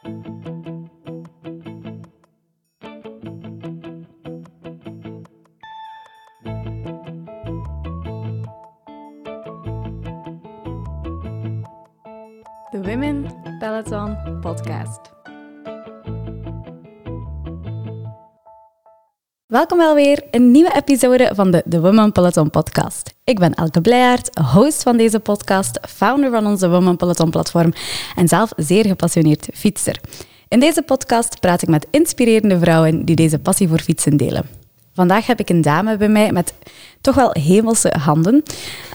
De Women Peloton Podcast. Welkom wel weer, een nieuwe episode van de The Women Peloton podcast. Ik ben Elke Blijaert, host van deze podcast, founder van onze Women Peloton platform en zelf zeer gepassioneerd fietser. In deze podcast praat ik met inspirerende vrouwen die deze passie voor fietsen delen. Vandaag heb ik een dame bij mij met toch wel hemelse handen.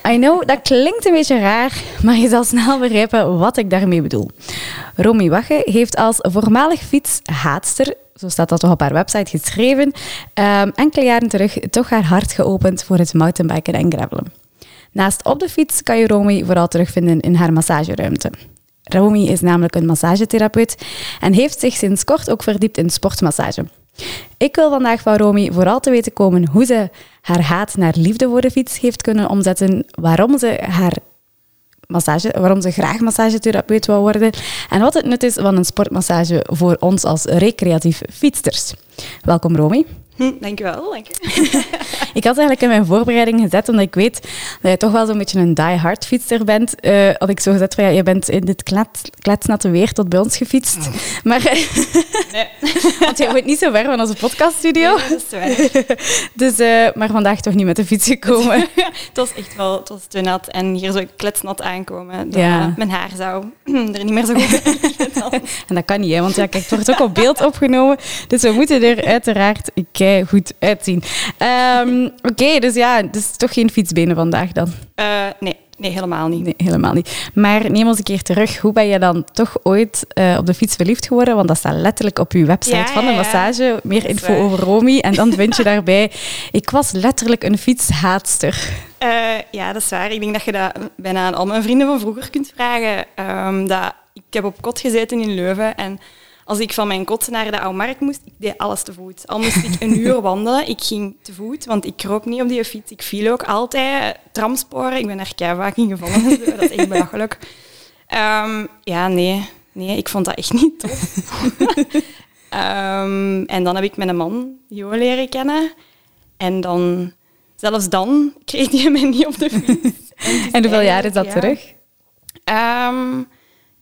I know, dat klinkt een beetje raar, maar je zal snel begrijpen wat ik daarmee bedoel. Romy Wache heeft als voormalig fietshaatster, zo staat dat toch op haar website geschreven, um, enkele jaren terug toch haar hart geopend voor het mountainbiken en gravelen. Naast op de fiets kan je Romy vooral terugvinden in haar massageruimte. Romy is namelijk een massagetherapeut en heeft zich sinds kort ook verdiept in sportmassage. Ik wil vandaag van Romy vooral te weten komen hoe ze haar haat naar liefde voor de fiets heeft kunnen omzetten, waarom ze haar massage, waarom ze graag massagetherapeut wil worden en wat het nut is van een sportmassage voor ons als recreatief fietsters. Welkom Romy. Hm, dankjewel, dank je. ik had eigenlijk in mijn voorbereiding gezet, omdat ik weet dat je toch wel zo'n beetje een die-hard fietser bent. Uh, had ik zo gezet van, ja, je bent in dit kletsnatte weer tot bij ons gefietst. Oh. Maar, nee. want je woont niet zo ver van onze podcaststudio. Nee, dat is dus, uh, maar vandaag toch niet met de fiets gekomen. het was echt wel, het was te nat. En hier zo kletsnat aankomen. Ja. Mijn haar zou er niet meer zo goed En dat kan niet, hè, want ja, kijk, het wordt ook op beeld opgenomen. Dus we moeten er uiteraard... Ik, goed uitzien. Um, Oké, dus ja, dus toch geen fietsbenen vandaag dan? Uh, nee. Nee, helemaal niet. Nee, helemaal niet. Maar neem ons een keer terug. Hoe ben je dan toch ooit uh, op de fiets verliefd geworden? Want dat staat letterlijk op je website ja, van de massage. Meer info over Romy. En dan vind je daarbij... Ik was letterlijk een fietshaatster. Uh, ja, dat is waar. Ik denk dat je dat bijna aan al mijn vrienden van vroeger kunt vragen. Um, dat, ik heb op kot gezeten in Leuven en als ik van mijn kot naar de oude markt moest, ik deed alles te voet. Al moest ik een uur wandelen, ik ging te voet, want ik kroop niet op die fiets. Ik viel ook altijd. Tramsporen, ik ben er keihard vaak in gevallen. dat is echt belachelijk. Um, ja, nee. Nee, ik vond dat echt niet tof. um, en dan heb ik mijn man, Jo, leren kennen. En dan, zelfs dan, kreeg hij mij niet op de fiets. En, en hoeveel jaar is dat terug? Um,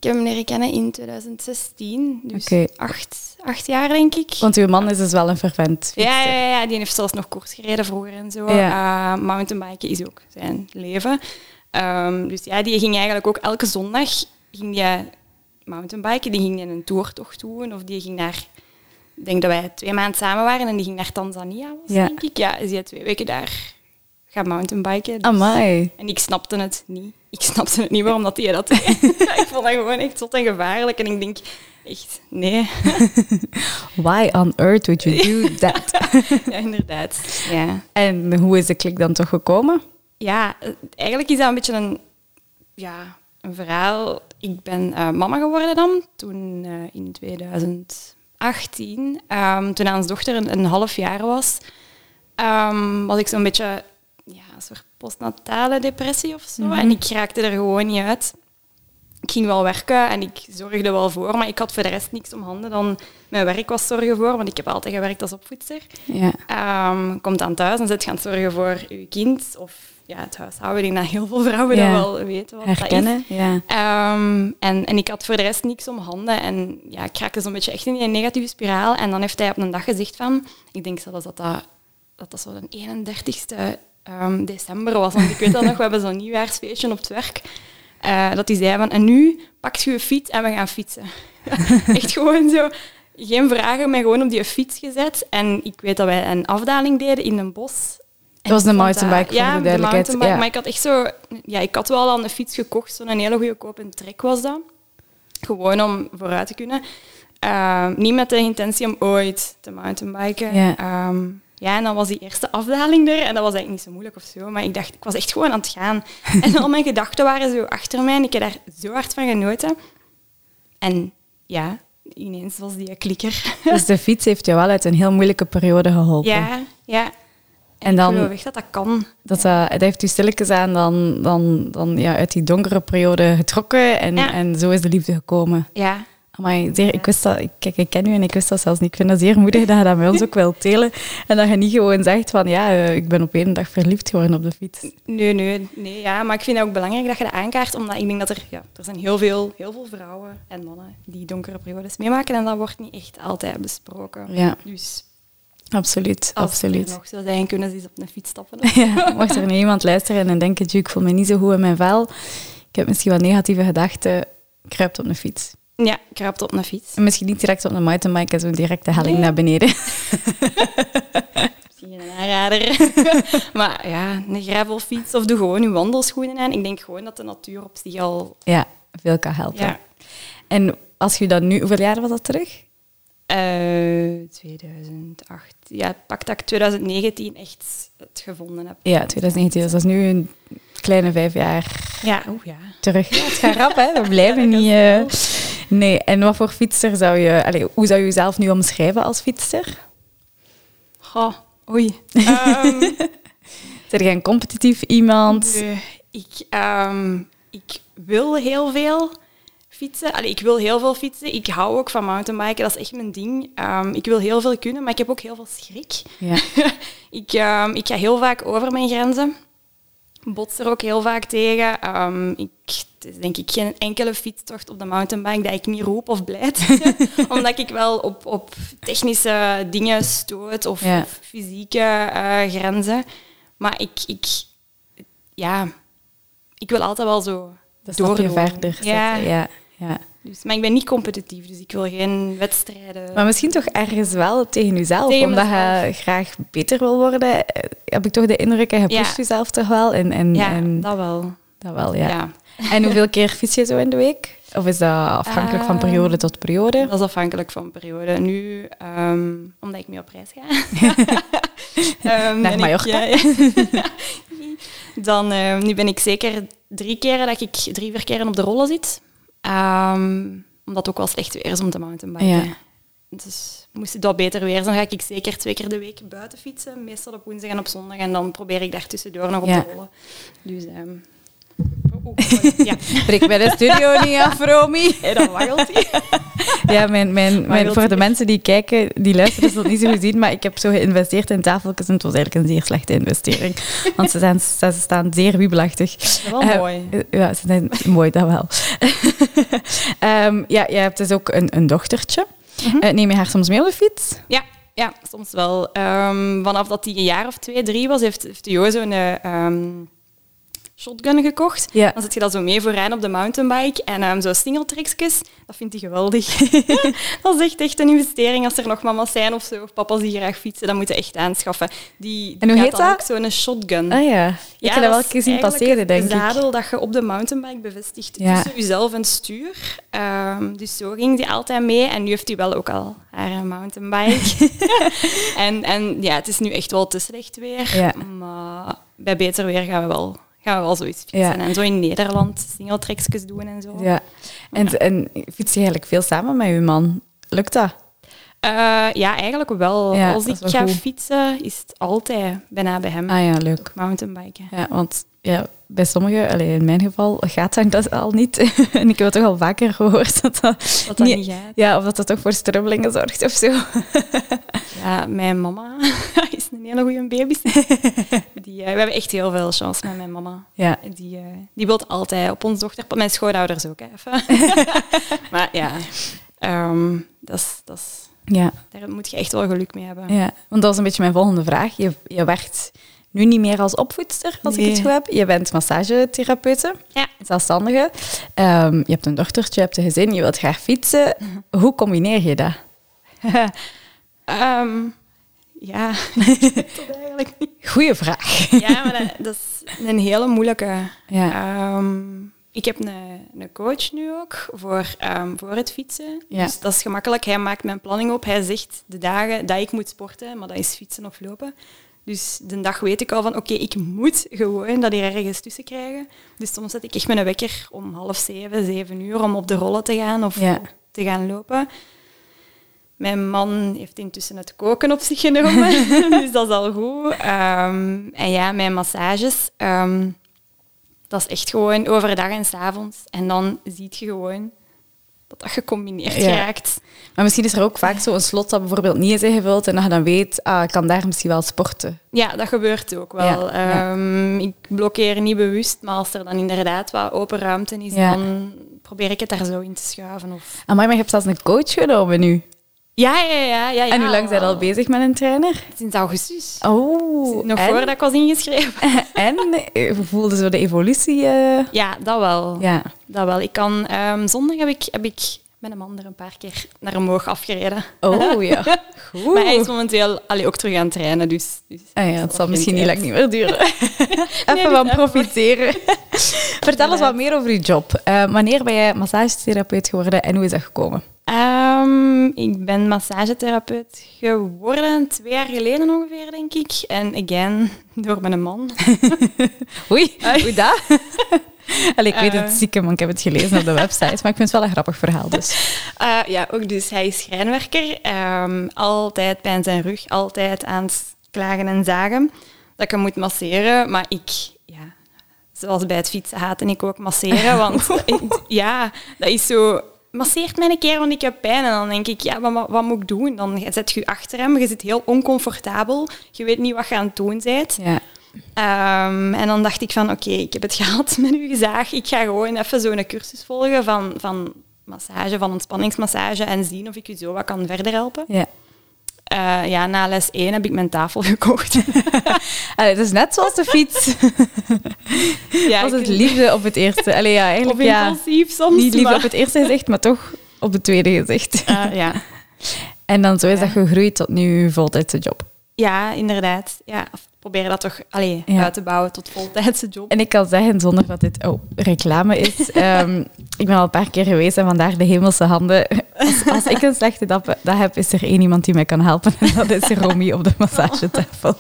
ik heb hem leren kennen in 2016, dus acht, acht jaar denk ik. Want uw man is dus wel een fervent ja, ja, ja, die heeft zelfs nog koers gereden vroeger en zo. Ja. Uh, mountainbiken is ook zijn leven. Um, dus ja, die ging eigenlijk ook elke zondag ging die mountainbiken. Die ging in een toertocht doen of die ging naar... Ik denk dat wij twee maanden samen waren en die ging naar Tanzania, was, ja. denk ik. Ja, is hij twee weken daar gaan mountainbiken. Dus. Amai. En ik snapte het niet ik snapte het niet waarom dat hij dat deed. ik vond dat gewoon echt zot en gevaarlijk. En ik denk, echt, nee. Why on earth would you do that? ja, inderdaad. Ja. En hoe is de klik dan toch gekomen? Ja, eigenlijk is dat een beetje een, ja, een verhaal. Ik ben uh, mama geworden dan, toen uh, in 2018. Um, ehm, toen onze dochter een, een half jaar was, um, was ik zo'n beetje ja, een soort postnatale depressie of zo. Mhm. En ik raakte er gewoon niet uit. Ik ging wel werken en ik zorgde wel voor, maar ik had voor de rest niks om handen dan mijn werk was zorgen voor, want ik heb altijd gewerkt als opvoedster. Ja. Um, komt aan thuis en zit gaan zorgen voor je kind of ja, het huishouden. Ik denk dat heel veel vrouwen dat wel weten wat Herkennen, dat is. Ja. Um, en, en ik had voor de rest niks om handen en ja, ik raakte zo'n beetje echt in een negatieve spiraal. En dan heeft hij op een dag gezegd van, ik denk zelfs dat dat, dat, dat zo de 31ste um, december was. Want ik weet dat nog, we hebben zo'n nieuwjaarsfeestje op het werk. Uh, dat hij zei van, en nu pak je je fiets en we gaan fietsen. Echt gewoon zo, geen vragen, maar gewoon op die fiets gezet. En ik weet dat wij een afdaling deden in een bos. Dat was de mountainbike, ja, voor de duidelijkheid. De ja. Maar ik had echt zo... Ja, ik had wel al een fiets gekocht, zo'n hele goede koop en trek was dat. Gewoon om vooruit te kunnen. Uh, niet met de intentie om ooit te mountainbiken. Ja. Um, ja, en dan was die eerste afdaling er en dat was eigenlijk niet zo moeilijk of zo. Maar ik dacht, ik was echt gewoon aan het gaan. En al mijn gedachten waren zo achter mij en ik heb daar zo hard van genoten. En ja, ineens was die klikker. Dus de fiets heeft jou wel uit een heel moeilijke periode geholpen. Ja, ja. En, en dan, ik dat dat kan. Dat, uh, dat heeft u stilletjes aan dan, dan, dan ja, uit die donkere periode getrokken en, en zo is de liefde gekomen. Ja, Zeer, ik wist dat, ik- kijk, ik ken u en ik wist dat zelfs niet. Ik vind dat zeer moedig dat je dat bij ons ook wilt delen. En dat je niet gewoon zegt van, ja, eh, ik ben op één dag verliefd geworden op de fiets. Nee, nee, nee, ja. Maar ik vind het ook belangrijk dat je dat aankaart, omdat ik denk dat er, ja, er zijn heel veel, heel veel vrouwen en mannen die donkere periodes meemaken en dat wordt niet echt altijd besproken. Ja, Dus absoluut, als absoluut. er nog zo zijn, kunnen ze eens op een fiets stappen. Ja, mocht er nu iemand luisteren en denken, "Tjoe, ik voel me niet zo goed in mijn vel, ik heb misschien wat negatieve gedachten, kruipt op een fiets. Ja, kruipt op een fiets. En misschien niet direct op een mountainbike, zo direct de helling naar beneden. Misschien een aanrader. maar ja, een gravelfiets of doe gewoon je wandelschoenen aan. Ik denk gewoon dat de natuur op zich al... Ja, veel kan helpen. Ja, En als je dat nu, hoeveel jaar was dat terug? eh 2008. Ja, pak dat ik 2019 echt het gevonden heb. Ja, 2019, dus dat is nu een kleine vijf jaar Ja, ja. terug. Ja, het gaat rap, hè? We blijven niet... eh, Nee, en wat voor fietser zou je... Allee, hoe zou je jezelf nu omschrijven als fietser? Goh, oei. Ehm, Ben je een competitief iemand? nee, ik, ehm, ik wil heel veel fietsen. Allee, ik wil heel veel fietsen. Ik hou ook van mountainbiken, dat is echt mijn ding. Ehm, ik wil heel veel kunnen, maar ik heb ook heel veel schrik. Ja. ik, ehm, ik ga heel vaak over mijn grenzen. Bots er ook heel vaak tegen. Ehm, ik, het is denk ik geen enkele fietstocht op de mountainbike dat ik niet roep of blijd. Omdat ik wel op, op technische dingen stoot of, Ja. of fysieke eh, grenzen. Maar ik, ik, ja, ik wil altijd wel zo doorgaan. verder Ja, zetten. Ja, ja. Dus, maar ik ben niet competitief, dus ik wil geen wedstrijden. Maar misschien toch ergens wel tegen jezelf, Tegen omdat je graag beter wil worden. eh, Heb ik toch de indruk, en je Ja. pusht jezelf toch wel. En, en, ja, en dat wel. dat wel, ja. ja. En hoeveel keer fiets je zo in de week? Of is dat afhankelijk van Eh, periode tot periode? Dat is afhankelijk van periode. Nu, ehm, omdat ik mee op reis ga. Ehm, Naar Mallorca. Ik, ja, dan, ehm, nu ben ik zeker drie keren dat ik drie, vier keren op de rollen zit. Ehm, omdat het ook wel slecht weer is om te mountainbiken. Ja. Dus moest het wat beter weer zijn, dan ga ik zeker twee keer de week buiten fietsen. Meestal op woensdag en op zondag. En dan probeer ik daar tussendoor nog op Ja. te rollen. Dus ehm, ja, Breek bij de studio niet af, Romy. hey, dan waggelt hij. Ja, mijn, mijn, mijn, voor de mensen die kijken, die luisteren, is dat niet zo gezien, maar ik heb zo geïnvesteerd in tafeltjes en het was eigenlijk een zeer slechte investering. Want ze, zijn, ze staan zeer wiebelachtig. Dat is wel Eh, mooi. Ja, ze zijn mooi, dat wel. Ehm, ja, jij hebt dus ook een, een dochtertje. Mhm. Eh, neem je haar soms mee op de fiets? Ja, ja soms wel. Ehm, vanaf dat hij een jaar of twee, drie was, heeft, heeft zo'n eh, ehm, shotgun gekocht. Ja. Dan zet je dat zo mee vooraan op de mountainbike. En ehm zo singletrekjes, dat vindt hij geweldig. dat is echt, echt een investering. Als er nog mama's zijn of zo, of papa's die graag fietsen, dan moet je echt aanschaffen. Die, die En hoe heet dat? ook zo'n shotgun. Ah ja, ik heb dat wel een keer zien passeren, denk een ik. zadel dat je op de mountainbike bevestigt Ja. tussen jezelf en het stuur. Ehm, dus zo ging die altijd mee. En nu heeft hij wel ook al haar mountainbike. en, en ja, het is nu echt wel te slecht weer. Maar bij beter weer gaan we wel, gaan we wel zoiets fietsen. Ja. En zo in Nederland singletrekjes doen en zo. Ja. En, en fiets je eigenlijk veel samen met je man? Lukt dat? Eh, ja, eigenlijk wel. Ja, Als ik wel ga goed. fietsen, is het altijd bijna bij hem. Ah ja, leuk. Mountainbiken. Ja, want ja, bij sommigen, allee, in mijn geval, gaat dat, dat al niet. en ik heb het toch al vaker gehoord dat dat, Dat dat niet- niet gaat. Ja, of dat dat toch voor strubbelingen zorgt of zo. Ja, mijn mama is een hele goede baby. Die, eh, we hebben echt heel veel chance met mijn mama. Ja, Die, eh, die wil altijd op ons dochter... Mijn schoonouders ook, hè, even. maar ja, ehm, dat is, dat is, ja, daar moet je echt wel geluk mee hebben. ja. Want dat was een beetje mijn volgende vraag. Je, je werkt nu niet meer als opvoedster, als ik het goed heb. Je bent massagetherapeute, Ja. zelfstandige. Ehm, je hebt een dochtertje, je hebt een gezin, je wilt graag fietsen. Mhm. Hoe combineer je dat? Ehm, ja, dat eigenlijk niet. Goeie vraag. Ja, maar dat, dat is een hele moeilijke. Ja. Ehm, ik heb een, een coach nu ook voor, voor het fietsen. Ja. Dus dat is gemakkelijk. Hij maakt mijn planning op. Hij zegt de dagen dat ik moet sporten, maar dat is fietsen of lopen. Dus de dag weet ik al van, oké, ik moet gewoon dat hier ergens tussen krijgen. Dus soms zet ik echt mijn wekker om half zeven, zeven uur om op de rollen te gaan of Ja. te gaan lopen. Mijn man heeft intussen het koken op zich genomen, dus dat is al goed. Ehm, en ja, mijn massages, ehm, dat is echt gewoon overdag en s avonds. En dan zie je gewoon dat, dat gecombineerd Ja. geraakt. Maar misschien is er ook vaak zo een slot dat bijvoorbeeld niet is ingevuld en dat je dan weet, ah, ik kan daar misschien wel sporten. Ja, dat gebeurt ook wel. Ja. Ehm, ik blokkeer niet bewust, maar als er dan inderdaad wat open ruimte is, dan probeer ik het daar zo in te schuiven. Of... Amai, maar je hebt zelfs een coach genomen nu. Ja, ja, ja, ja, ja. en hoe lang zijn al bezig met een trainer? Sinds augustus. Oh, Nog en? voordat ik was ingeschreven. En eh, voelde zo de evolutie? eh? Ja, dat wel. Ja. Dat wel. Ik kan, ehm, zondag heb ik, heb ik met een man er een paar keer naar omhoog afgereden. Oh ja. Goed. Maar hij is momenteel allee, ook terug aan het trainen, dus... dus Ah ja, dat het zal al misschien niet lang niet meer duren. even van profiteren. Vertel eens wat meer over je job. Eh, wanneer ben jij massagetherapeut geworden en hoe is dat gekomen? Ehm, ik ben massagetherapeut geworden twee jaar geleden ongeveer, denk ik. En again, door mijn man. Oei, hoe dat? Allee, ik weet het Eh. zieke, want ik heb het gelezen op de website. Maar ik vind het wel een grappig verhaal. Dus. Eh, ja, ook dus. Hij is schrijnwerker. Ehm, altijd pijn zijn rug, altijd aan het klagen en zagen. Dat ik hem moet masseren, maar ik... Ja, zoals bij het fietsen haatte ik ook masseren. Want ja, dat is zo... Masseert mij een keer, want ik heb pijn. En dan denk ik, ja, wat, wat moet ik doen? Dan zet je je achter hem, je zit heel oncomfortabel. Je weet niet wat je aan het doen bent. Ja. Ehm, en dan dacht ik van, oké, ik heb het gehad met uw gezaag. Ik ga gewoon even zo'n cursus volgen van, van massage, van ontspanningsmassage en zien of ik u zo wat kan verder helpen. ja. Eh, ja, na les 1 heb ik mijn tafel gekocht. Allee, het is net zoals de fiets. ja, was het liefde op het eerste. Allee, ja, eigenlijk Of ja, impulsief soms. niet liefde maar- op het eerste gezicht, maar toch op het tweede gezicht. Eh, ja. En dan zo is dat gegroeid tot nu voltijdse job. Ja, inderdaad. Ja, proberen dat toch allee, Ja. uit te bouwen tot voltijdse job. En ik kan zeggen, zonder dat dit oh, reclame is, ehm, ik ben al een paar keer geweest en vandaar de hemelse handen. Als, als ik een slechte dag, heb, is er één iemand die mij kan helpen en dat is Romy op de massagetafel.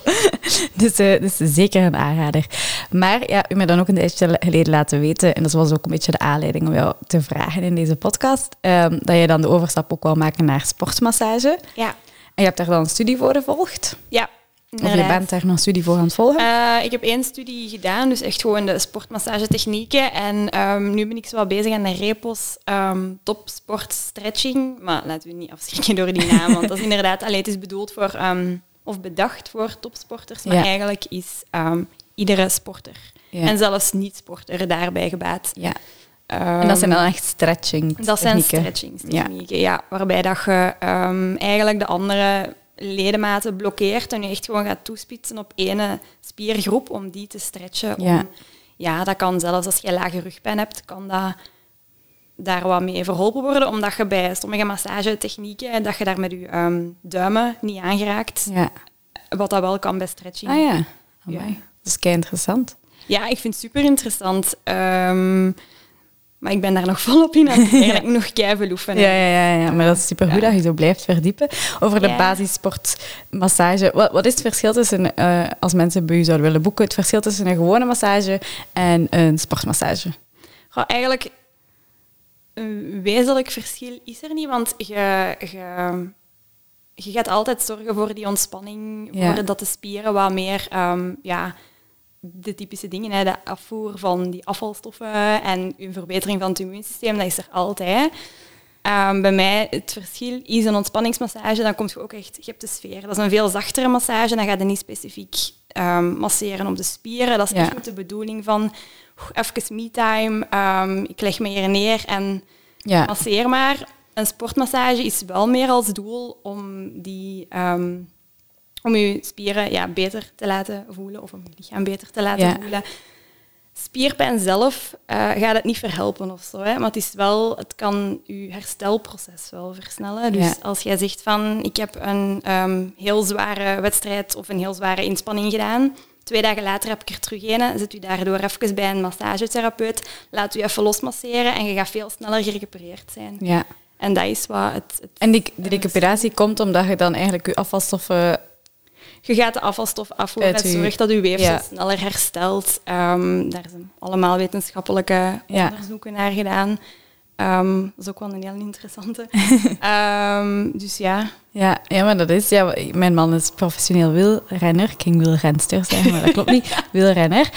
Dus, eh, dus zeker een aanrader. Maar ja, u me dan ook een tijdje geleden laten weten, en dat was ook een beetje de aanleiding om jou te vragen in deze podcast, ehm, dat je dan de overstap ook wil maken naar sportmassage. Ja, je hebt daar dan een studie voor gevolgd? ja. Of je bent daar nog een studie voor aan het volgen? Eh, ik heb één studie gedaan, dus echt gewoon de sportmassagetechnieken. En ehm, nu ben ik zo wat bezig aan de repos ehm, topsport stretching. Maar laten we niet afschrikken door die naam, want dat is inderdaad... Allee, het is bedoeld voor... ehm, of bedacht voor topsporters, maar Ja. eigenlijk is iedere sporter. Ja. En zelfs niet-sporter daarbij gebaat. ja. En dat zijn dan echt stretching Dat zijn technieken. stretchingstechnieken, ja. Waarbij dat je ehm, eigenlijk de andere ledematen blokkeert en je echt gewoon gaat toespitsen op ene spiergroep om die te stretchen. Om, Ja. ja. dat kan zelfs als je lage rugpijn hebt, kan dat daar wat mee verholpen worden, omdat je bij sommige massagetechnieken, dat je daar met je ehm, duimen niet aangeraakt, Ja. wat dat wel kan bij stretching. Ah ja. Ja. Dat is kei interessant. Ja, ik vind het super interessant. Ehm, maar ik ben daar nog volop in aan het leren. Ik moet nog keihard oefenen. Ja, ja, ja, ja, maar dat is supergoed Ja. dat je zo blijft verdiepen. Over de Ja. basissportmassage. Wat, wat is het verschil tussen, eh, als mensen bij u zouden willen boeken, het verschil tussen een gewone massage en een sportmassage? Goh, eigenlijk een wezenlijk verschil is er niet, want je, je, je gaat altijd zorgen voor die ontspanning, Ja. voor dat de spieren wat meer, ehm, ja, de typische dingen, hè, de afvoer van die afvalstoffen en een verbetering van het immuunsysteem, dat is er altijd. Ehm, bij mij, het verschil is een ontspanningsmassage, dan komt je ook echt, je hebt de sfeer. Dat is een veel zachtere massage, dan ga je niet specifiek ehm, masseren op de spieren. Dat is Ja. echt met de bedoeling van, even me-time, ehm, ik leg me hier neer en Ja. masseer maar. Een sportmassage is wel meer als doel om die... om je spieren ja, beter te laten voelen of om je lichaam beter te laten Ja. voelen. Spierpijn zelf eh, gaat het niet verhelpen of zo, hè, maar het, is wel, het kan je herstelproces wel versnellen. Dus Ja. als jij zegt van ik heb een ehm, heel zware wedstrijd of een heel zware inspanning gedaan, twee dagen later heb ik er terug een, zit u daardoor even bij een massagetherapeut, laat u even losmasseren en je gaat veel sneller gerecupereerd zijn. ja. En dat is wat het, het En die, die recuperatie komt omdat je dan eigenlijk je afvalstoffen... Je gaat de afvalstof afvoeren, het zorgt dat je weefsel Ja. sneller herstelt. Ehm, daar zijn allemaal wetenschappelijke Ja. onderzoeken naar gedaan. Ehm, dat is ook wel een heel interessante. Ehm, dus ja, Ja, ja, maar dat is... Ja, mijn man is professioneel wielrenner. Ik ging wielrenster zeggen, maar dat klopt niet. Wielrenner.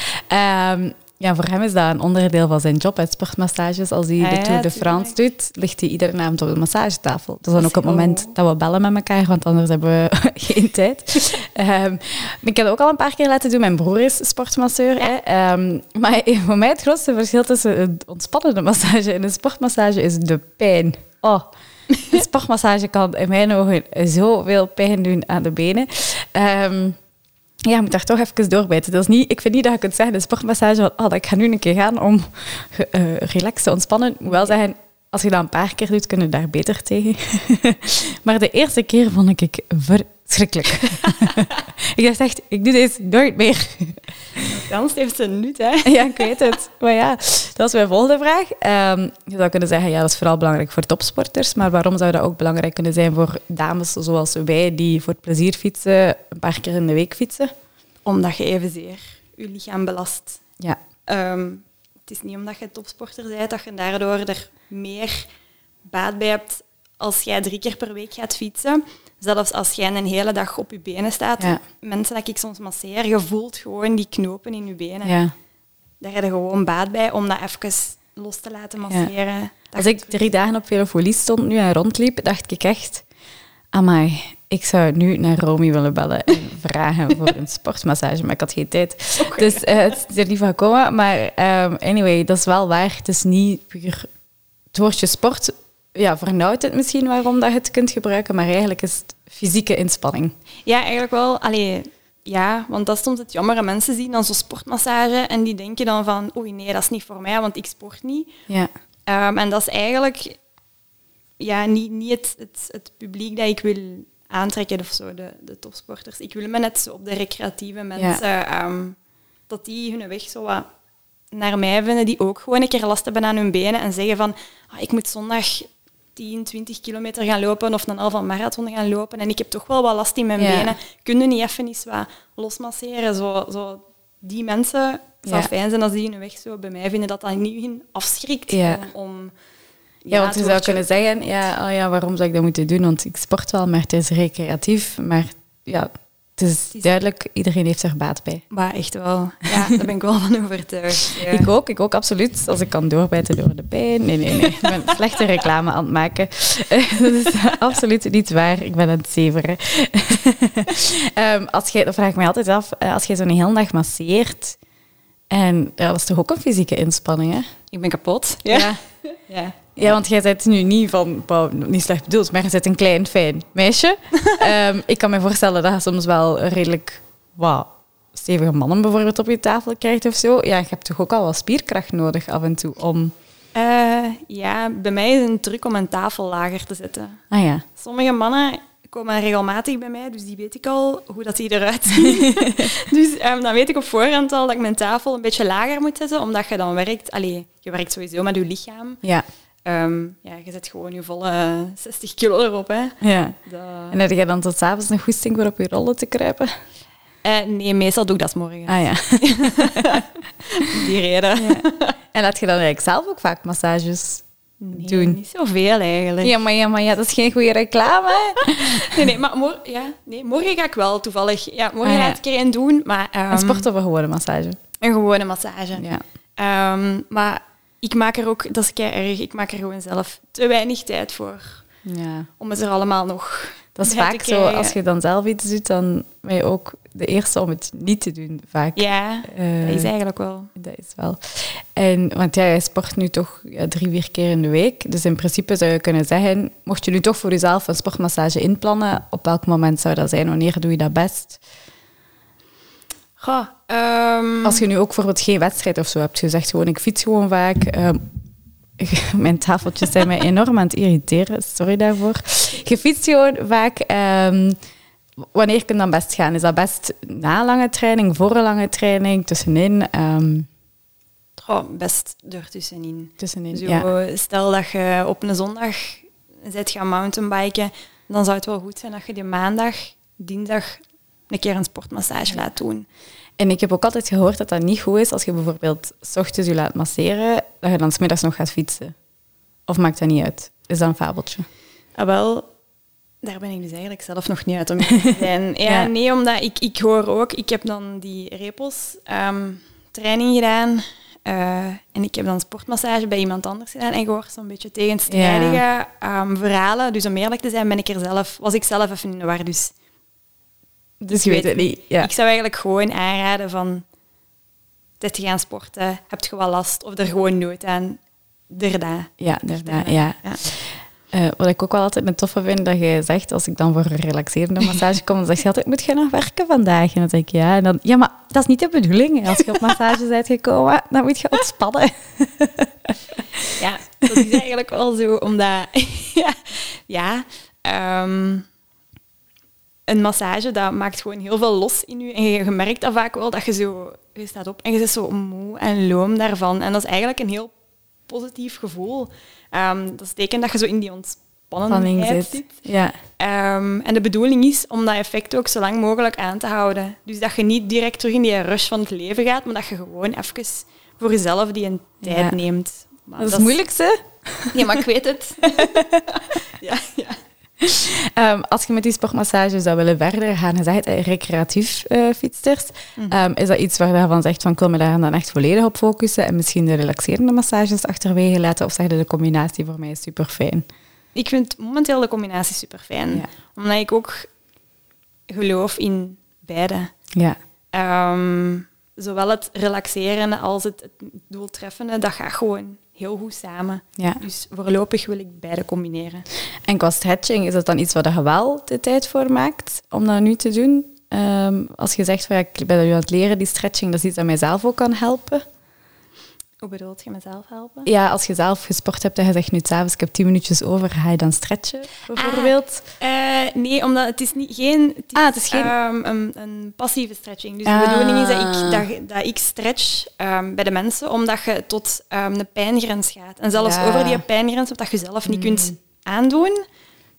Ja, voor hem is dat een onderdeel van zijn job, het sportmassages. Als hij Ah, de Tour de France doet, ligt hij iedere avond op de massagetafel. Dat is dan ook het moment dat we bellen met elkaar, want anders hebben we geen tijd. Ehm, ik heb het ook al een paar keer laten doen. Mijn broer is sportmasseur. Hè. Ehm, maar voor mij het grootste verschil tussen een ontspannende massage en een sportmassage is de pijn. Oh, een sportmassage kan in mijn ogen zoveel pijn doen aan de benen. Ehm, ja, moet daar toch even doorbijten. Dat is niet, ik vind niet dat je kunt zeggen, de sportmassage, van, oh, ik ga nu een keer gaan om eh, relaxed te ontspannen. Wel zeggen, als je dat een paar keer doet, kun je daar beter tegen. maar de eerste keer vond ik verschrikkelijk. ik dacht echt, ik doe dit nooit meer. Dans heeft ze nut, hè? ja, ik weet het. Maar ja, dat is mijn volgende vraag. Ehm, je zou kunnen zeggen, ja, dat is vooral belangrijk voor topsporters. Maar waarom zou dat ook belangrijk kunnen zijn voor dames zoals wij, die voor het plezier fietsen, een paar keer in de week fietsen? Omdat je evenzeer je lichaam belast. Ja, Ehm, het is niet omdat je topsporter bent dat je daardoor er meer baat bij hebt als jij drie keer per week gaat fietsen. Zelfs als jij een hele dag op je benen staat. Ja. Mensen dat ik soms masseer, je voelt gewoon die knopen in je benen. ja. Daar heb je gewoon baat bij om dat even los te laten masseren. Als ik drie dagen op Velofolie stond nu en rondliep, dacht ik echt... Amai, ik zou nu naar Romy willen bellen en vragen voor een sportmassage, maar ik had geen tijd. Dus eh, het is er niet van gekomen. Maar ehm, anyway, dat is wel waar. Het is niet puur... Het woordje sport ja, vernauwt het misschien waarom dat je het kunt gebruiken, maar eigenlijk is het fysieke inspanning. Ja, eigenlijk wel. Allee, ja, want dat is soms het jammer. Mensen zien dan zo'n sportmassage en die denken dan van oei, nee, dat is niet voor mij, want ik sport niet. Ja, Ehm, en dat is eigenlijk ja, niet, niet het, het, het publiek dat ik wil aantrekken of zo, de, de topsporters. Ik wil me net zo op de recreatieve mensen, ehm, dat die hun weg zo wat naar mij vinden, die ook gewoon een keer last hebben aan hun benen en zeggen van ah, ik moet zondag 10, 20 kilometer gaan lopen of een halve marathon gaan lopen en ik heb toch wel wat last in mijn Ja. benen. Kun je niet even eens wat losmasseren? Zo, zo, die mensen, het zou Ja. fijn zijn als die hun weg zo bij mij vinden, dat dat niet afschrikt om Ja, want je zou kunnen zeggen, ja, oh ja, waarom zou ik dat moeten doen? Want ik sport wel, maar het is recreatief. Maar ja, het is is- duidelijk, iedereen heeft er baat bij. Maar echt wel. Ja, daar ben ik wel van overtuigd. Ja. Ik ook, ik ook absoluut. Als ik kan doorbijten door de pijn. Nee, nee, nee. Ik ben slechte reclame aan het maken. Dat is absoluut niet waar. Ik ben aan het zeveren. Ehm, als jij, dat vraag ik mij altijd af, eh, als je zo'n hele dag masseert... En ja, dat is toch ook een fysieke inspanning, hè? Ik ben kapot. Ja. ja. Ja, want jij bent nu niet van, niet slecht bedoeld, maar je bent een klein, fijn meisje. Ehm, ik kan me voorstellen dat je soms wel redelijk wat stevige mannen bijvoorbeeld op je tafel krijgt of zo. Ja, je hebt toch ook al wat spierkracht nodig af en toe om... Eh, ja, bij mij is een truc om een tafel lager te zetten. Ah ja, Sommige mannen komen regelmatig bij mij, dus die weet ik al hoe dat die eruit zien. dus ehm, dan weet ik op voorhand al dat ik mijn tafel een beetje lager moet zetten, omdat je dan werkt... Allee, je werkt sowieso met je lichaam. ja, Ehm, ja, je zet gewoon je volle 60 kilo erop. Hè. ja. Dat... En heb jij dan tot s'avonds een goesting voor op je rollen te kruipen? Eh, nee, meestal doe ik dat morgen. Ah ja. Die reden. En laat je dan eigenlijk zelf ook vaak massages Nee, doen? niet zoveel eigenlijk. Ja, maar ja, maar ja, dat is geen goede reclame. Nee, nee, maar mor ja, nee, morgen ga ik wel toevallig. Ja, morgen Ah, ja. ga ik er een doen, maar... ehm, Een sport of een gewone massage? Een gewone massage. Ja. Ehm, maar ik maak er ook, dat is kei erg, ik maak er gewoon zelf te weinig tijd voor. ja. Om het er allemaal nog Dat is vaak zo, als je dan zelf iets doet, dan ben je ook de eerste om het niet te doen, vaak. Ja, Eh, dat is eigenlijk wel. Dat is wel. En, want ja, je sport nu toch ja, drie, vier keer in de week. Dus in principe zou je kunnen zeggen, mocht je nu toch voor jezelf een sportmassage inplannen, op welk moment zou dat zijn? Wanneer doe je dat best? Goh, ehm, Als je nu ook bijvoorbeeld geen wedstrijd of zo hebt gezegd, gewoon ik fiets gewoon vaak. ehm, mijn tafeltjes zijn mij enorm aan het irriteren, sorry daarvoor. Je fietst gewoon vaak. ehm, wanneer kun je dan best gaan? Is dat best na lange training, voor een lange training, tussenin? Goh, best ertussenin. tussenin, Zo, ja. Stel dat je op een zondag bent gaan mountainbiken, dan zou het wel goed zijn dat je die maandag, dinsdag een keer een sportmassage laat doen. En ik heb ook altijd gehoord dat dat niet goed is als je bijvoorbeeld s ochtends je laat masseren, dat je dan smiddags nog gaat fietsen. Of maakt dat niet uit? Is dat een fabeltje? Ah, wel, daar ben ik dus eigenlijk zelf nog niet uit om te zijn. Ja, Ja. Nee, omdat ik, ik hoor ook, ik heb dan die repels ehm, training gedaan Eh, en ik heb dan sportmassage bij iemand anders gedaan en gehoord zo'n beetje tegenstrijdige ehm, verhalen. Dus om eerlijk te zijn, ben ik er zelf, was ik zelf even in de war. Dus, dus je weet het niet. Ja. Ik zou eigenlijk gewoon aanraden van dit te gaan sporten. Heb je wel last of er gewoon nood aan? Daarna. Ja, daarna, ja. ja. Uh, wat ik ook wel altijd een toffe vind, dat je zegt, als ik dan voor een relaxerende massage kom, dan zeg je altijd, moet je nog werken vandaag? En dan denk ik, ja. En dan, ja, maar dat is niet de bedoeling. Als je op massage bent gekomen, dan moet je ontspannen. ja, dat is eigenlijk wel zo, omdat... ja, ja um, een massage, dat maakt gewoon heel veel los in je. En je, merkt dat vaak wel, dat je zo... Je staat op en je zit zo moe en loom daarvan. En dat is eigenlijk een heel positief gevoel. Um, dat betekent dat je zo in die ontspannenheid zit. Ja. Um, en de bedoeling is om dat effect ook zo lang mogelijk aan te houden. Dus dat je niet direct terug in die rush van het leven gaat, maar dat je gewoon even voor jezelf die een tijd neemt. Maar dat is het moeilijkste. Ja, maar ik weet het. ja, ja. Um, als je met die sportmassage zou willen verder gaan, je zegt recreatief uh, fietsters, um, is dat iets waar je van zegt van kom je daar dan echt volledig op focussen en misschien de relaxerende massages achterwege laten of zeg je de combinatie voor mij is super fijn? Ik vind momenteel de combinatie super fijn, omdat ik ook geloof in beide. Ja. Um, zowel het relaxeren als het, het doeltreffende, dat gaat gewoon heel goed samen. Ja. Dus voorlopig wil ik beide combineren. En qua stretching, is dat dan iets waar je wel de tijd voor maakt om dat nu te doen? Um, als je zegt van ja, ik ben nu aan het leren, die stretching, dat is iets dat mijzelf ook kan helpen. Hoe bedoelt je mezelf helpen? Ja, als je zelf gesport hebt en je zegt nu s'avonds, ik heb tien minuutjes over, ga je dan stretchen, bijvoorbeeld? Ah, uh, nee, omdat het is niet, geen, het is, ah, het is geen... Um, een, een, passieve stretching. Dus ah. de bedoeling is dat ik, dat, dat ik stretch um, bij de mensen, omdat je tot um, een pijngrens gaat. En zelfs ja. over die pijngrens, wat je zelf niet mm. kunt aandoen.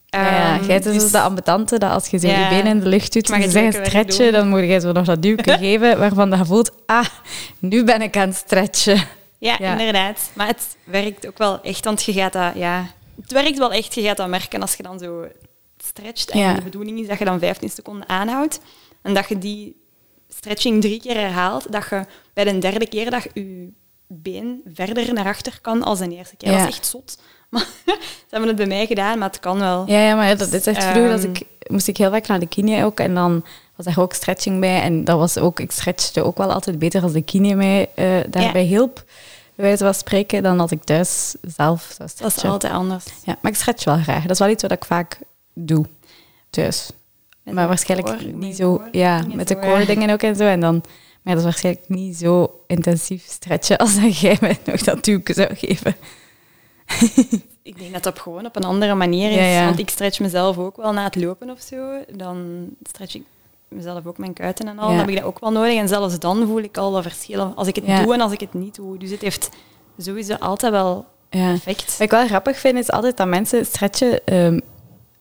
Ja, jij dus, dus de ambetante dat als je zo ja, je benen in de lucht doet en je zegt stretchen, dan moet je zo nog dat duwke geven waarvan je voelt, ah, nu ben ik aan het stretchen. Ja, inderdaad. Maar het werkt ook wel echt, want je gaat dat, ja... Het werkt wel echt, je gaat dat merken als je dan zo stretcht. En de bedoeling is dat je dan 15 seconden aanhoudt. En dat je die stretching drie keer herhaalt, dat je bij de derde keer dat je been verder naar achter kan als de eerste keer. Dat is echt zot. Maar, ze hebben het bij mij gedaan, maar het kan wel. Ja, ja maar dat, is echt vroeger. dat ik, moest ik heel vaak naar de kine ook. En dan was er ook stretching bij. En dat was ook, ik stretchte ook wel altijd beter als de kine mij uh, daarbij hielp bij wijze van spreken, dan als ik thuis zelf zou Dat is altijd anders. Ja, maar ik stretch wel graag. Dat is wel iets wat ik vaak doe thuis. maar waarschijnlijk niet zo... Ja, met de core dingen ook en zo. En dan, maar dat is waarschijnlijk niet zo intensief stretchen als dat jij mij nog dat duwke zou geven. ik denk dat dat gewoon op een andere manier is. Ja, ja. Want ik stretch mezelf ook wel na het lopen of zo. Dan stretch ik mezelf ook mijn kuiten en al, dan heb ik dat ook wel nodig. En zelfs dan voel ik al dat verschillen. Als ik het doe en als ik het niet doe. Dus het heeft sowieso altijd wel effect. Wat ik wel grappig vind, is altijd dat mensen stretchen um,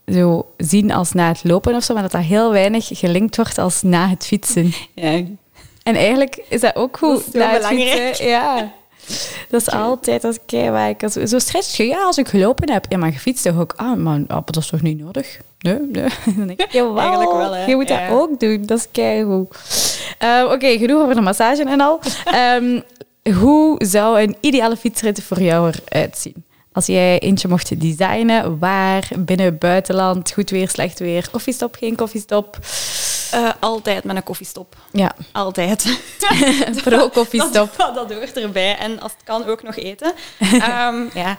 zo zien als na het lopen of zo, maar dat dat heel weinig gelinkt wordt als na het fietsen. Ja. En eigenlijk is dat ook goed. Dat is belangrijk. ja. Dat is altijd als ik waar ik zo stretch je. Ja, als ik gelopen heb. Ja, maar gefietst toch ook. Ah, maar dat is toch niet nodig? Nee, nee. Eigenlijk wel, hè. Je moet dat ook doen. Dat is keigoed. Uh, Oké, genoeg over de massage en al. um, hoe zou een ideale fietsrit voor jou eruit zien? Als jij eentje mocht designen, waar, binnen, buitenland, goed weer, slecht weer, koffiestop, geen koffiestop? Uh, altijd met een koffiestop. Ja. Altijd. Pro-koffiestop. Dat, dat, hoort erbij. En als het kan, ook nog eten. um, ja.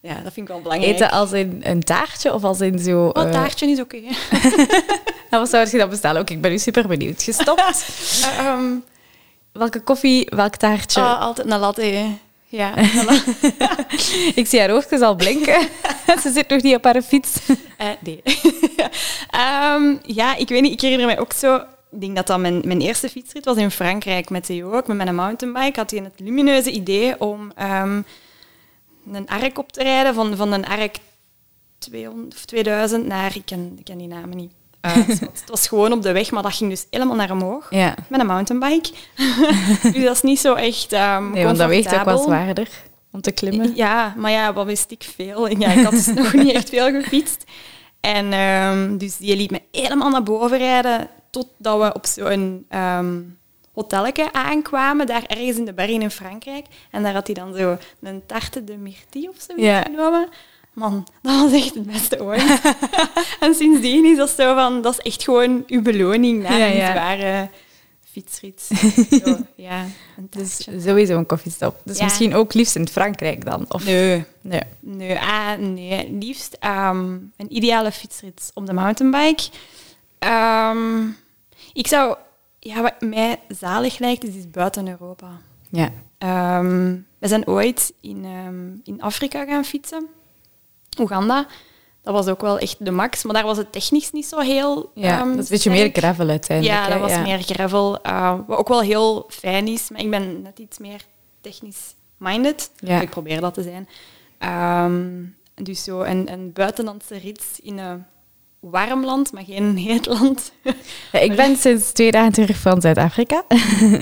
Ja, dat vind ik wel belangrijk. Eten als in een taartje of als in zo... Oh, uh... taartje is oké. Okay. nou, wat zou je dan bestellen? Ook, ik ben nu super benieuwd. Gestopt? um, welke koffie, welk taartje? Oh, altijd een latte. Ja. ik zie haar oogjes al blinken. Ze zit nog niet op haar fiets. Uh, nee. um, ja, ik weet niet. Ik herinner mij ook zo... Ik denk dat dat mijn, mijn eerste fietsrit was in Frankrijk met Theo. Ook met mijn mountainbike had hij het lumineuze idee om um, een ark op te rijden van, van een ark 200 of 2000 naar... Ik ken, ik ken die namen niet. Het was gewoon op de weg, maar dat ging dus helemaal naar omhoog. Ja. Met een mountainbike. dus dat is niet zo echt um, Nee, want dat weegt ook wel zwaarder om te klimmen. Ja, maar ja, wat wist ik veel. Ja, ik had dus nog niet echt veel gefietst. En um, dus die liet me helemaal naar boven rijden, totdat we op zo'n um, hotelletje aankwamen, daar ergens in de bergen in Frankrijk. En daar had hij dan zo een tarte de myrtille of zo Ja. genomen. Man, dat was echt het beste ooit. en sindsdien is dat zo van, dat is echt gewoon uw beloning na Ja, een ja. zware fietsrit. Zo, ja, een Dus sowieso een koffiestop. Dus Ja. misschien ook liefst in Frankrijk dan? Of... Nee. Nee. Nee, ah, nee. liefst ehm, een ideale fietsrit op de mountainbike. Ehm, ik zou, ja, wat mij zalig lijkt, is, buiten Europa. Ja. Ehm, we zijn ooit in, ehm, in Afrika gaan fietsen, Oeganda. Dat was ook wel echt de max, maar daar was het technisch niet zo heel. ja. ehm, dat is een beetje meer gravel uiteindelijk. Ja, dat was ja. meer gravel. eh, wat ook wel heel fijn is, maar ik ben net iets meer technisch minded. Ja. Ik probeer dat te zijn. Dus zo een, een buitenlandse rit in een warm land, maar geen heet land. Ja, ik ben sinds twee dagen terug van Zuid-Afrika.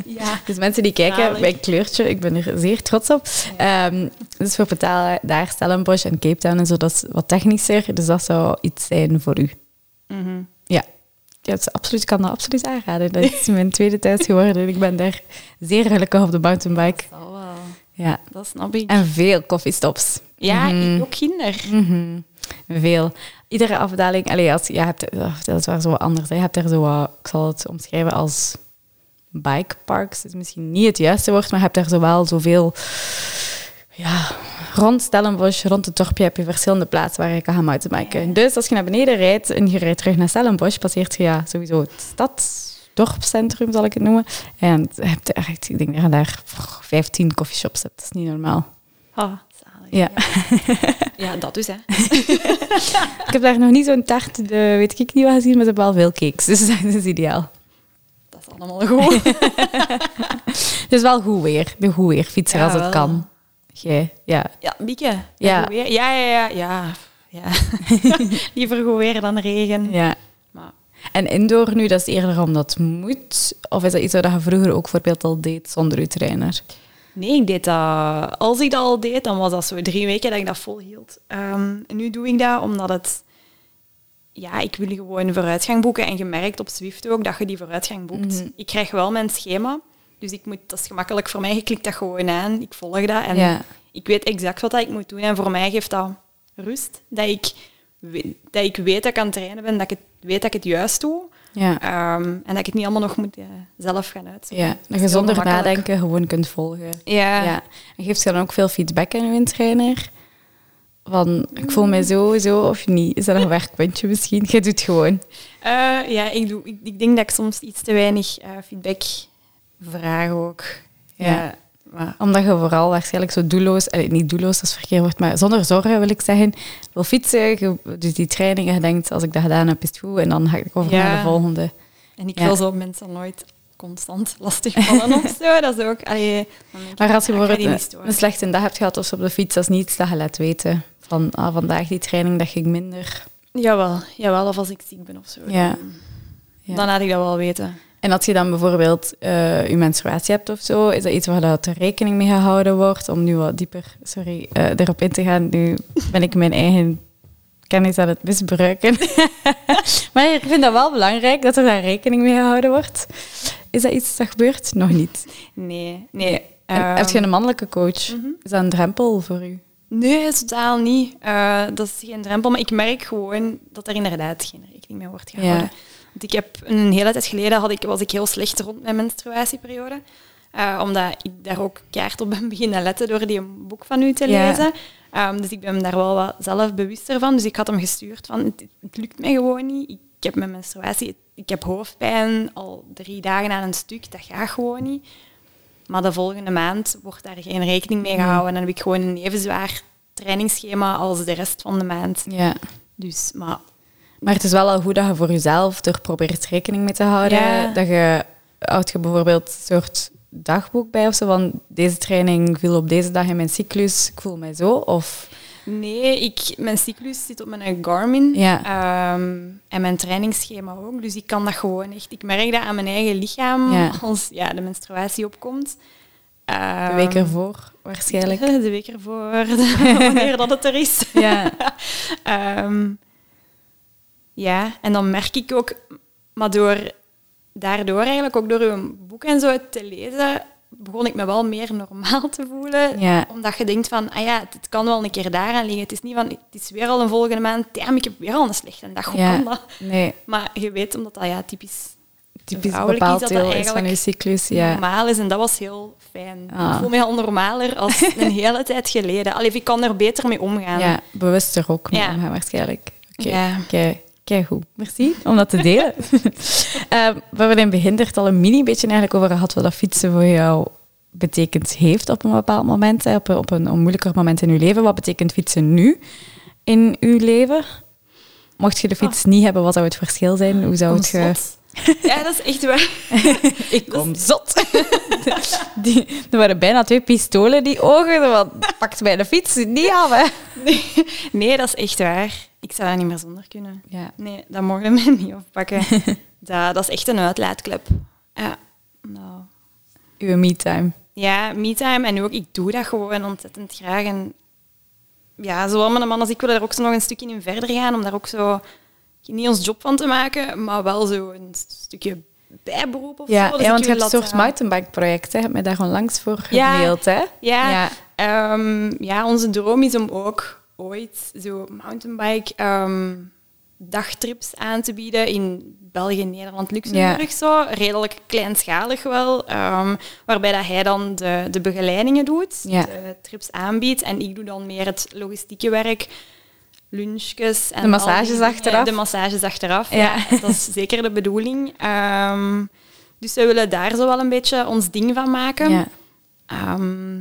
ja. Dus mensen die kijken, Zalig. mijn kleurtje, ik ben er zeer trots op. Ehm, dus we betalen daar Stellenbosch en Cape Town en zo, dat is wat technischer. Dus dat zou iets zijn voor u. Mhm. Ja, ja het is absoluut, ik kan dat absoluut aanraden. Dat is mijn tweede thuis geworden. Ik ben daar zeer gelukkig op de mountainbike. Dat wel. Ja. Dat snap ik. En veel koffiestops. Ja, ik ook kinder. Mhm. Veel. Iedere afdaling, allee, als, je hebt, dat is wel zo anders. hè. Je hebt er zo wat, ik zal het omschrijven als bikeparks. Dat is misschien niet het juiste woord, maar je hebt er zowel zoveel... Ja, rond Stellenbosch, rond het dorpje, heb je verschillende plaatsen waar je kan gaan mountainbiken. Dus als je naar beneden rijdt en je rijdt terug naar Stellenbosch, passeert je ja, sowieso het stadsdorpscentrum, zal ik het noemen. En je hebt er echt, ik denk dat je daar pff, 15 coffeeshops hebt. Dat is niet normaal. Ah. Ja. Ja, dat dus, hè. Ik heb daar nog niet zo'n taart, de, weet ik niet wat gezien, maar ze hebben wel veel cakes. Dus dat is ideaal. Dat is allemaal goed. Het is wel goed weer. De goed weer fietsen Ja, als het wel. kan. Jij, ja. Ja, Bieke. Ja. Ja, ja, ja. ja. ja. Liever goed weer dan regen. ja. Maar En indoor nu, dat is eerder omdat het moet? Of is dat iets wat je vroeger ook bijvoorbeeld al deed zonder je trainer? Nee, ik deed dat... Als ik dat al deed, dan was dat zo drie weken dat ik dat volhield. Ehm, nu doe ik dat omdat het... Ja, ik wil gewoon vooruitgang boeken. En gemerkt op Zwift ook dat je die vooruitgang boekt. Mhm. Ik krijg wel mijn schema. Dus ik moet, dat is gemakkelijk voor mij. Je klikt dat gewoon aan. Ik volg dat. En Ja. ik weet exact wat ik moet doen. En voor mij geeft dat rust. Dat ik, dat ik weet dat ik aan het trainen ben. Dat ik het, weet dat ik het juist doe. Ja. Ehm, en dat ik het niet allemaal nog moet zelf gaan uitzoeken. ja. Dat je zonder nadenken gewoon kunt volgen. Ja. Ja. En geeft je dan ook veel feedback aan je trainer? Van, ik voel mij zo, zo of niet? Is dat een werkpuntje misschien? Je doet het gewoon. Eh, ja, ik, doe, ik, ik denk dat ik soms iets te weinig eh, feedback vraag ook. Ja. Ja. Maar, Omdat je vooral waarschijnlijk zo doelloos, allee, niet doelloos, dat is verkeerd woord, maar zonder zorgen wil ik zeggen, wil fietsen, je doet die trainingen, je denkt, als ik dat gedaan heb, is het goed, en dan ga ik over Ja. naar de volgende. en ik Ja. wil zo mensen nooit constant lastigvallen of zo. Dat is ook... Allee, ik, Maar als je ik bijvoorbeeld een, slechte dag hebt gehad of op de fiets, dat is niets dat je laat weten. Van, ah, vandaag die training, dat ging minder. Jawel, jawel, of als ik ziek ben of zo. Ja. Dan, Ja. dan laat ik dat wel weten. En als je dan bijvoorbeeld eh, je menstruatie hebt of zo, is dat iets waar dat er rekening mee gehouden wordt? Om nu wat dieper sorry, eh, erop in te gaan. Nu ben ik mijn eigen kennis aan het misbruiken. maar ik vind dat wel belangrijk dat er daar rekening mee gehouden wordt. Is dat iets dat gebeurt? Nog niet. Nee, nee. Ehm, heb je een mannelijke coach? mhm. Is dat een drempel voor u? Nee, totaal niet. Eh, dat is geen drempel, maar ik merk gewoon dat er inderdaad geen rekening mee wordt gehouden. Ja. Want ik heb een hele tijd geleden had ik, was ik heel slecht rond mijn menstruatieperiode. Eh, omdat ik daar ook kaart op ben beginnen letten door die een boek van u te Ja. lezen. Ehm, dus ik ben daar wel wat zelf bewuster van. Dus ik had hem gestuurd van, het, het lukt mij gewoon niet. Ik heb mijn menstruatie, ik heb hoofdpijn al drie dagen aan een stuk. Dat gaat gewoon niet. Maar de volgende maand wordt daar geen rekening mee gehouden. En dan heb ik gewoon een even zwaar trainingsschema als de rest van de maand. Ja. Dus, maar Maar het is wel al goed dat je voor jezelf er probeert rekening mee te houden. Ja. Dat je, houd je bijvoorbeeld een soort dagboek bij of zo, van deze training viel op deze dag in mijn cyclus, ik voel mij zo. Of, nee, ik, mijn cyclus zit op mijn Garmin. Ja. Ehm, en mijn trainingsschema ook. Dus ik kan dat gewoon echt... Ik merk dat aan mijn eigen lichaam Ja. als ja, de menstruatie opkomt. de Ehm, week ervoor waarschijnlijk. De week ervoor, wanneer dat het er is. Ja. Ehm, ja, en dan merk ik ook, maar door daardoor eigenlijk, ook door uw boek en zo te lezen, begon ik me wel meer normaal te voelen. Ja. Omdat je denkt van, ah ja, het kan wel een keer daaraan liggen. Het is niet van, het is weer al een volgende maand. Damn, ik heb weer al een slechte dag. Hoe Ja. kan dat? Nee, Maar je weet, omdat dat ja, typisch typisch bepaald is dat dat is van eigenlijk je cyclus. Ja. normaal is. En dat was heel fijn. Ah. Ik voel me al normaler als een hele tijd geleden. Allee, ik kan er beter mee omgaan. Ja, bewuster ook mee Ja. omgaan waarschijnlijk. Oké, Ja. Kei goed. Merci om dat te delen. Ehm, we hebben in het begin er al een mini beetje eigenlijk over gehad wat dat fietsen voor jou betekend heeft op een bepaald moment, hè, op, een, op een onmoeilijker moment in je leven. Wat betekent fietsen nu in uw leven? Mocht je de fiets niet hebben, wat zou het verschil zijn? Hoe zou het je... Ja, dat is echt waar. Ik kom zot. Die, er waren bijna twee pistolen die ogen. Want pakt mij de fiets niet af, hè. Nee, nee, dat is echt waar. Ik zou dat niet meer zonder kunnen. Ja. Nee, dat mogen we niet oppakken. dat, dat is echt een uitlaatklep. Ja, nou. Uw me-time. Ja, me-time. En nu ook, ik doe dat gewoon ontzettend graag. En ja, zowel mijn man als ik willen er ook zo nog een stukje in verder gaan, om daar ook zo niet ons job van te maken, maar wel zo een stukje bijberoep of Ja, zo. Dus ja want je hebt een soort mountainbike-project. hè. Je hebt mij daar onlangs voor Ja. gemaild, hè? Ja, Ja. ehm, ja, onze droom is om ook ooit zo mountainbike ehm, dagtrips aan te bieden in België, Nederland, Luxemburg. Zo. Redelijk kleinschalig wel. ehm, waarbij dat hij dan de, de begeleidingen doet, de trips aanbiedt. En ik doe dan meer het logistieke werk. Lunchjes en De massages al achteraf. De massages achteraf, Ja. ja. Dat is zeker de bedoeling. Ehm, dus we willen daar zo wel een beetje ons ding van maken. Ja. Ehm,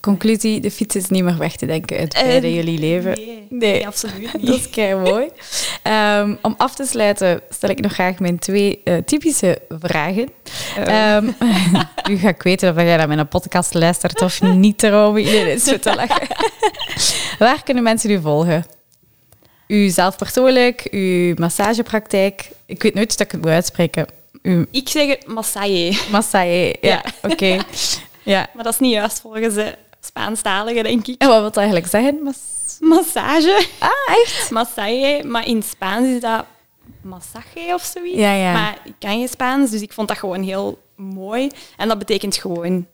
Conclusie, de fiets is niet meer weg te denken uit Eh, jullie leven. Nee, nee. absoluut niet. Dat is kei mooi. Ehm, om af te sluiten stel ik nog graag mijn twee eh, typische vragen. Ehm, nu ga ik weten of jij naar mijn podcast luistert of niet, Romy. Nee, dat is zo te lachen. Waar kunnen mensen u volgen? U zelf persoonlijk, uw massagepraktijk. Ik weet nooit dat ik het moet uitspreken. Uw Ik zeg het massaje, massaje. Ja, Ja. oké. Ja. maar dat is niet juist volgens de Spaanstaligen, denk ik. En wat wil dat eigenlijk zeggen? Mas Massage, ah, echt? massaje, maar in Spaans is dat massage of zoiets. Ja, ja. Maar ik kan geen Spaans, dus ik vond dat gewoon heel mooi. En dat betekent gewoon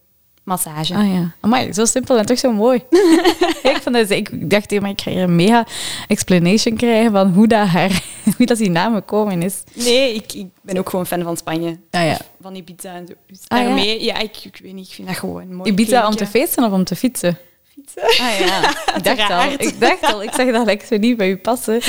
massage. Ah ja. Amai, zo simpel en toch zo mooi. ik, vond dat, ik dacht, hey, maar ik ga hier een mega explanation krijgen van hoe dat, haar, hoe dat die naam gekomen is. Nee, ik, ik ben ook gewoon fan van Spanje. Ah ja. Van Ibiza en zo. Dus Ah, ja? daarmee, ja, ik, ik weet niet, ik vind dat gewoon mooi. Ibiza om te feesten of om te fietsen? fietsen. Ah ja, ik dacht al. Ik dacht al, ik zeg dat lijkt zo niet bij u passen.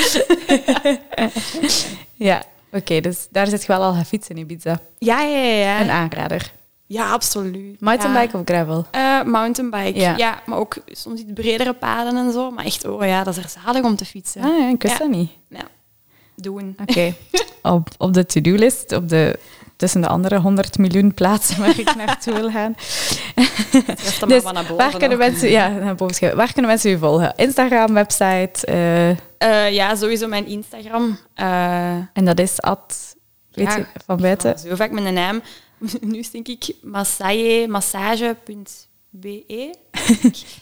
ja, oké, dus daar zit je wel al gaan fietsen in Ibiza. Ja, ja, ja. ja. Een aanrader. Ja, absoluut. Mountainbike Ja. of gravel? Eh, mountainbike, Ja. ja. Maar ook soms iets bredere paden en zo. Maar echt, oh ja, dat is er zalig om te fietsen. Ah ja, ik wist dat niet. Ja, doen. Oké, op, op de to-do-list, op de, tussen de andere 100 miljoen plaatsen waar ik naartoe wil gaan. Maar Dus naar boven. waar kunnen, mensen, ja, naar boven waar kunnen mensen u volgen? Instagram, website. eh, Eh, ja, sowieso mijn Instagram. En dat is at, weet Ja. je, van buiten. Zo vaak mijn naam. Nu denk ik massaje, massage.be.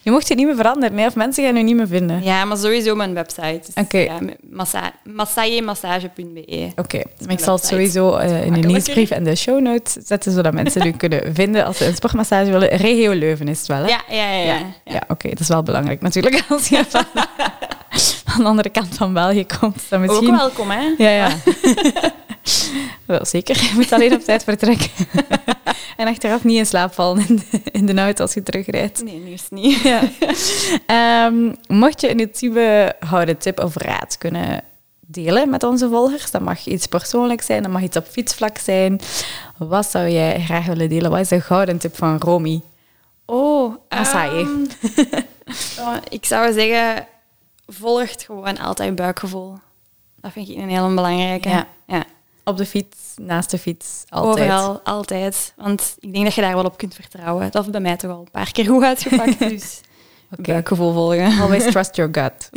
Je mocht je niet meer veranderen, nee, of mensen gaan u niet meer vinden. Ja, maar sowieso mijn website. Dus, Oké. ja, massa massagemassage.be. Oké, maar ik zal het sowieso eh, in de nieuwsbrief en de show notes zetten, zodat mensen u kunnen vinden als ze een sportmassage willen. Regio Leuven is het wel, hè? Ja, ja, ja. ja. Ja, oké, dat is wel belangrijk natuurlijk als je van, van de andere kant van België komt. Dan misschien... Ook welkom, hè? Ja, ja. Wel, zeker. Je moet alleen op tijd vertrekken. en achteraf niet in slaap vallen in de, in de auto als je terugrijdt. Nee, nu is niet. Ja. Ehm, mocht je een ultieme houden tip of raad kunnen delen met onze volgers, dat mag iets persoonlijks zijn, dat mag iets op fietsvlak zijn. Wat zou jij graag willen delen? Wat is de gouden tip van Romy? Oh, Massaje. ehm, oh, ik zou zeggen, volgt gewoon altijd buikgevoel. Dat vind ik een hele belangrijke. Ja. Ja. Op de fiets, naast de fiets, altijd. Overal, altijd. Want ik denk dat je daar wel op kunt vertrouwen. Dat heeft bij mij toch al een paar keer goed uitgepakt. Dus Oké. buikgevoel volgen. Always trust your gut.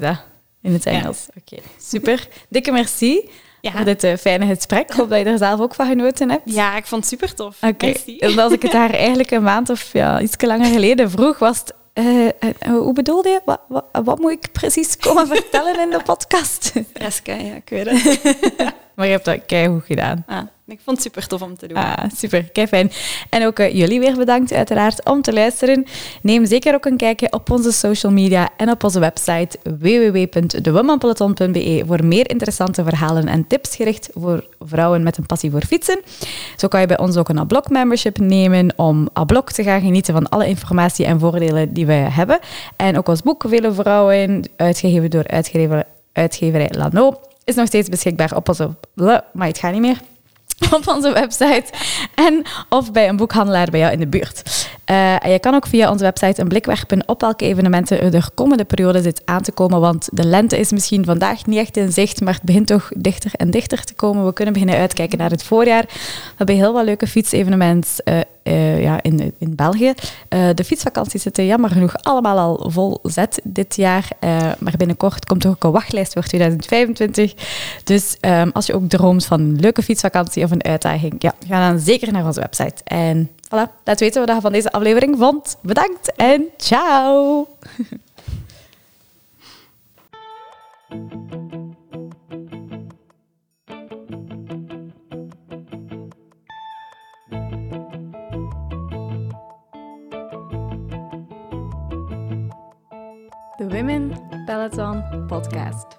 Dat in het Engels? Oké, super. Dikke merci Ja. voor dit eh, fijne gesprek. Ik hoop dat je er zelf ook van genoten hebt. Ja, ik vond het super tof. Oké, en als ik het haar eigenlijk een maand of ja, iets langer geleden vroeg, was het... eh, eh, hoe bedoelde je? Wat, wat, wat moet ik precies komen vertellen in de podcast? Reske, ja, ik weet het. maar je hebt dat keigoed gedaan. Ah, ik vond het super tof om te doen. Ah, super, fijn. En ook uh, jullie weer bedankt uiteraard om te luisteren. Neem zeker ook een kijkje op onze social media en op onze website www.dewomanpeloton.be voor meer interessante verhalen en tips gericht voor vrouwen met een passie voor fietsen. Zo kan je bij ons ook een Ablok membership nemen om Ablok te gaan genieten van alle informatie en voordelen die wij hebben. En ook ons boek Vele Vrouwen, uitgegeven door uitgever, uitgeverij Lano, is nog steeds beschikbaar op onze... Maar het gaat niet meer op onze website en of bij een boekhandelaar bij jou in de buurt. Uh, en je kan ook via onze website een blik werpen op welke evenementen er de komende periode zit aan te komen, want de lente is misschien vandaag niet echt in zicht, maar het begint toch dichter en dichter te komen. We kunnen beginnen uitkijken naar het voorjaar. We hebben heel wat leuke fietsevenementen uh, uh, ja, in, in België. de fietsvakanties zitten jammer genoeg allemaal al vol zet dit jaar, maar binnenkort komt er ook een wachtlijst voor 2025. Dus um, als je ook droomt van een leuke fietsvakantie of een uitdaging, ja, ga dan zeker naar onze website. En Voilà, laat weten wat je van deze aflevering vond. Bedankt en ciao! Women Peloton Podcast.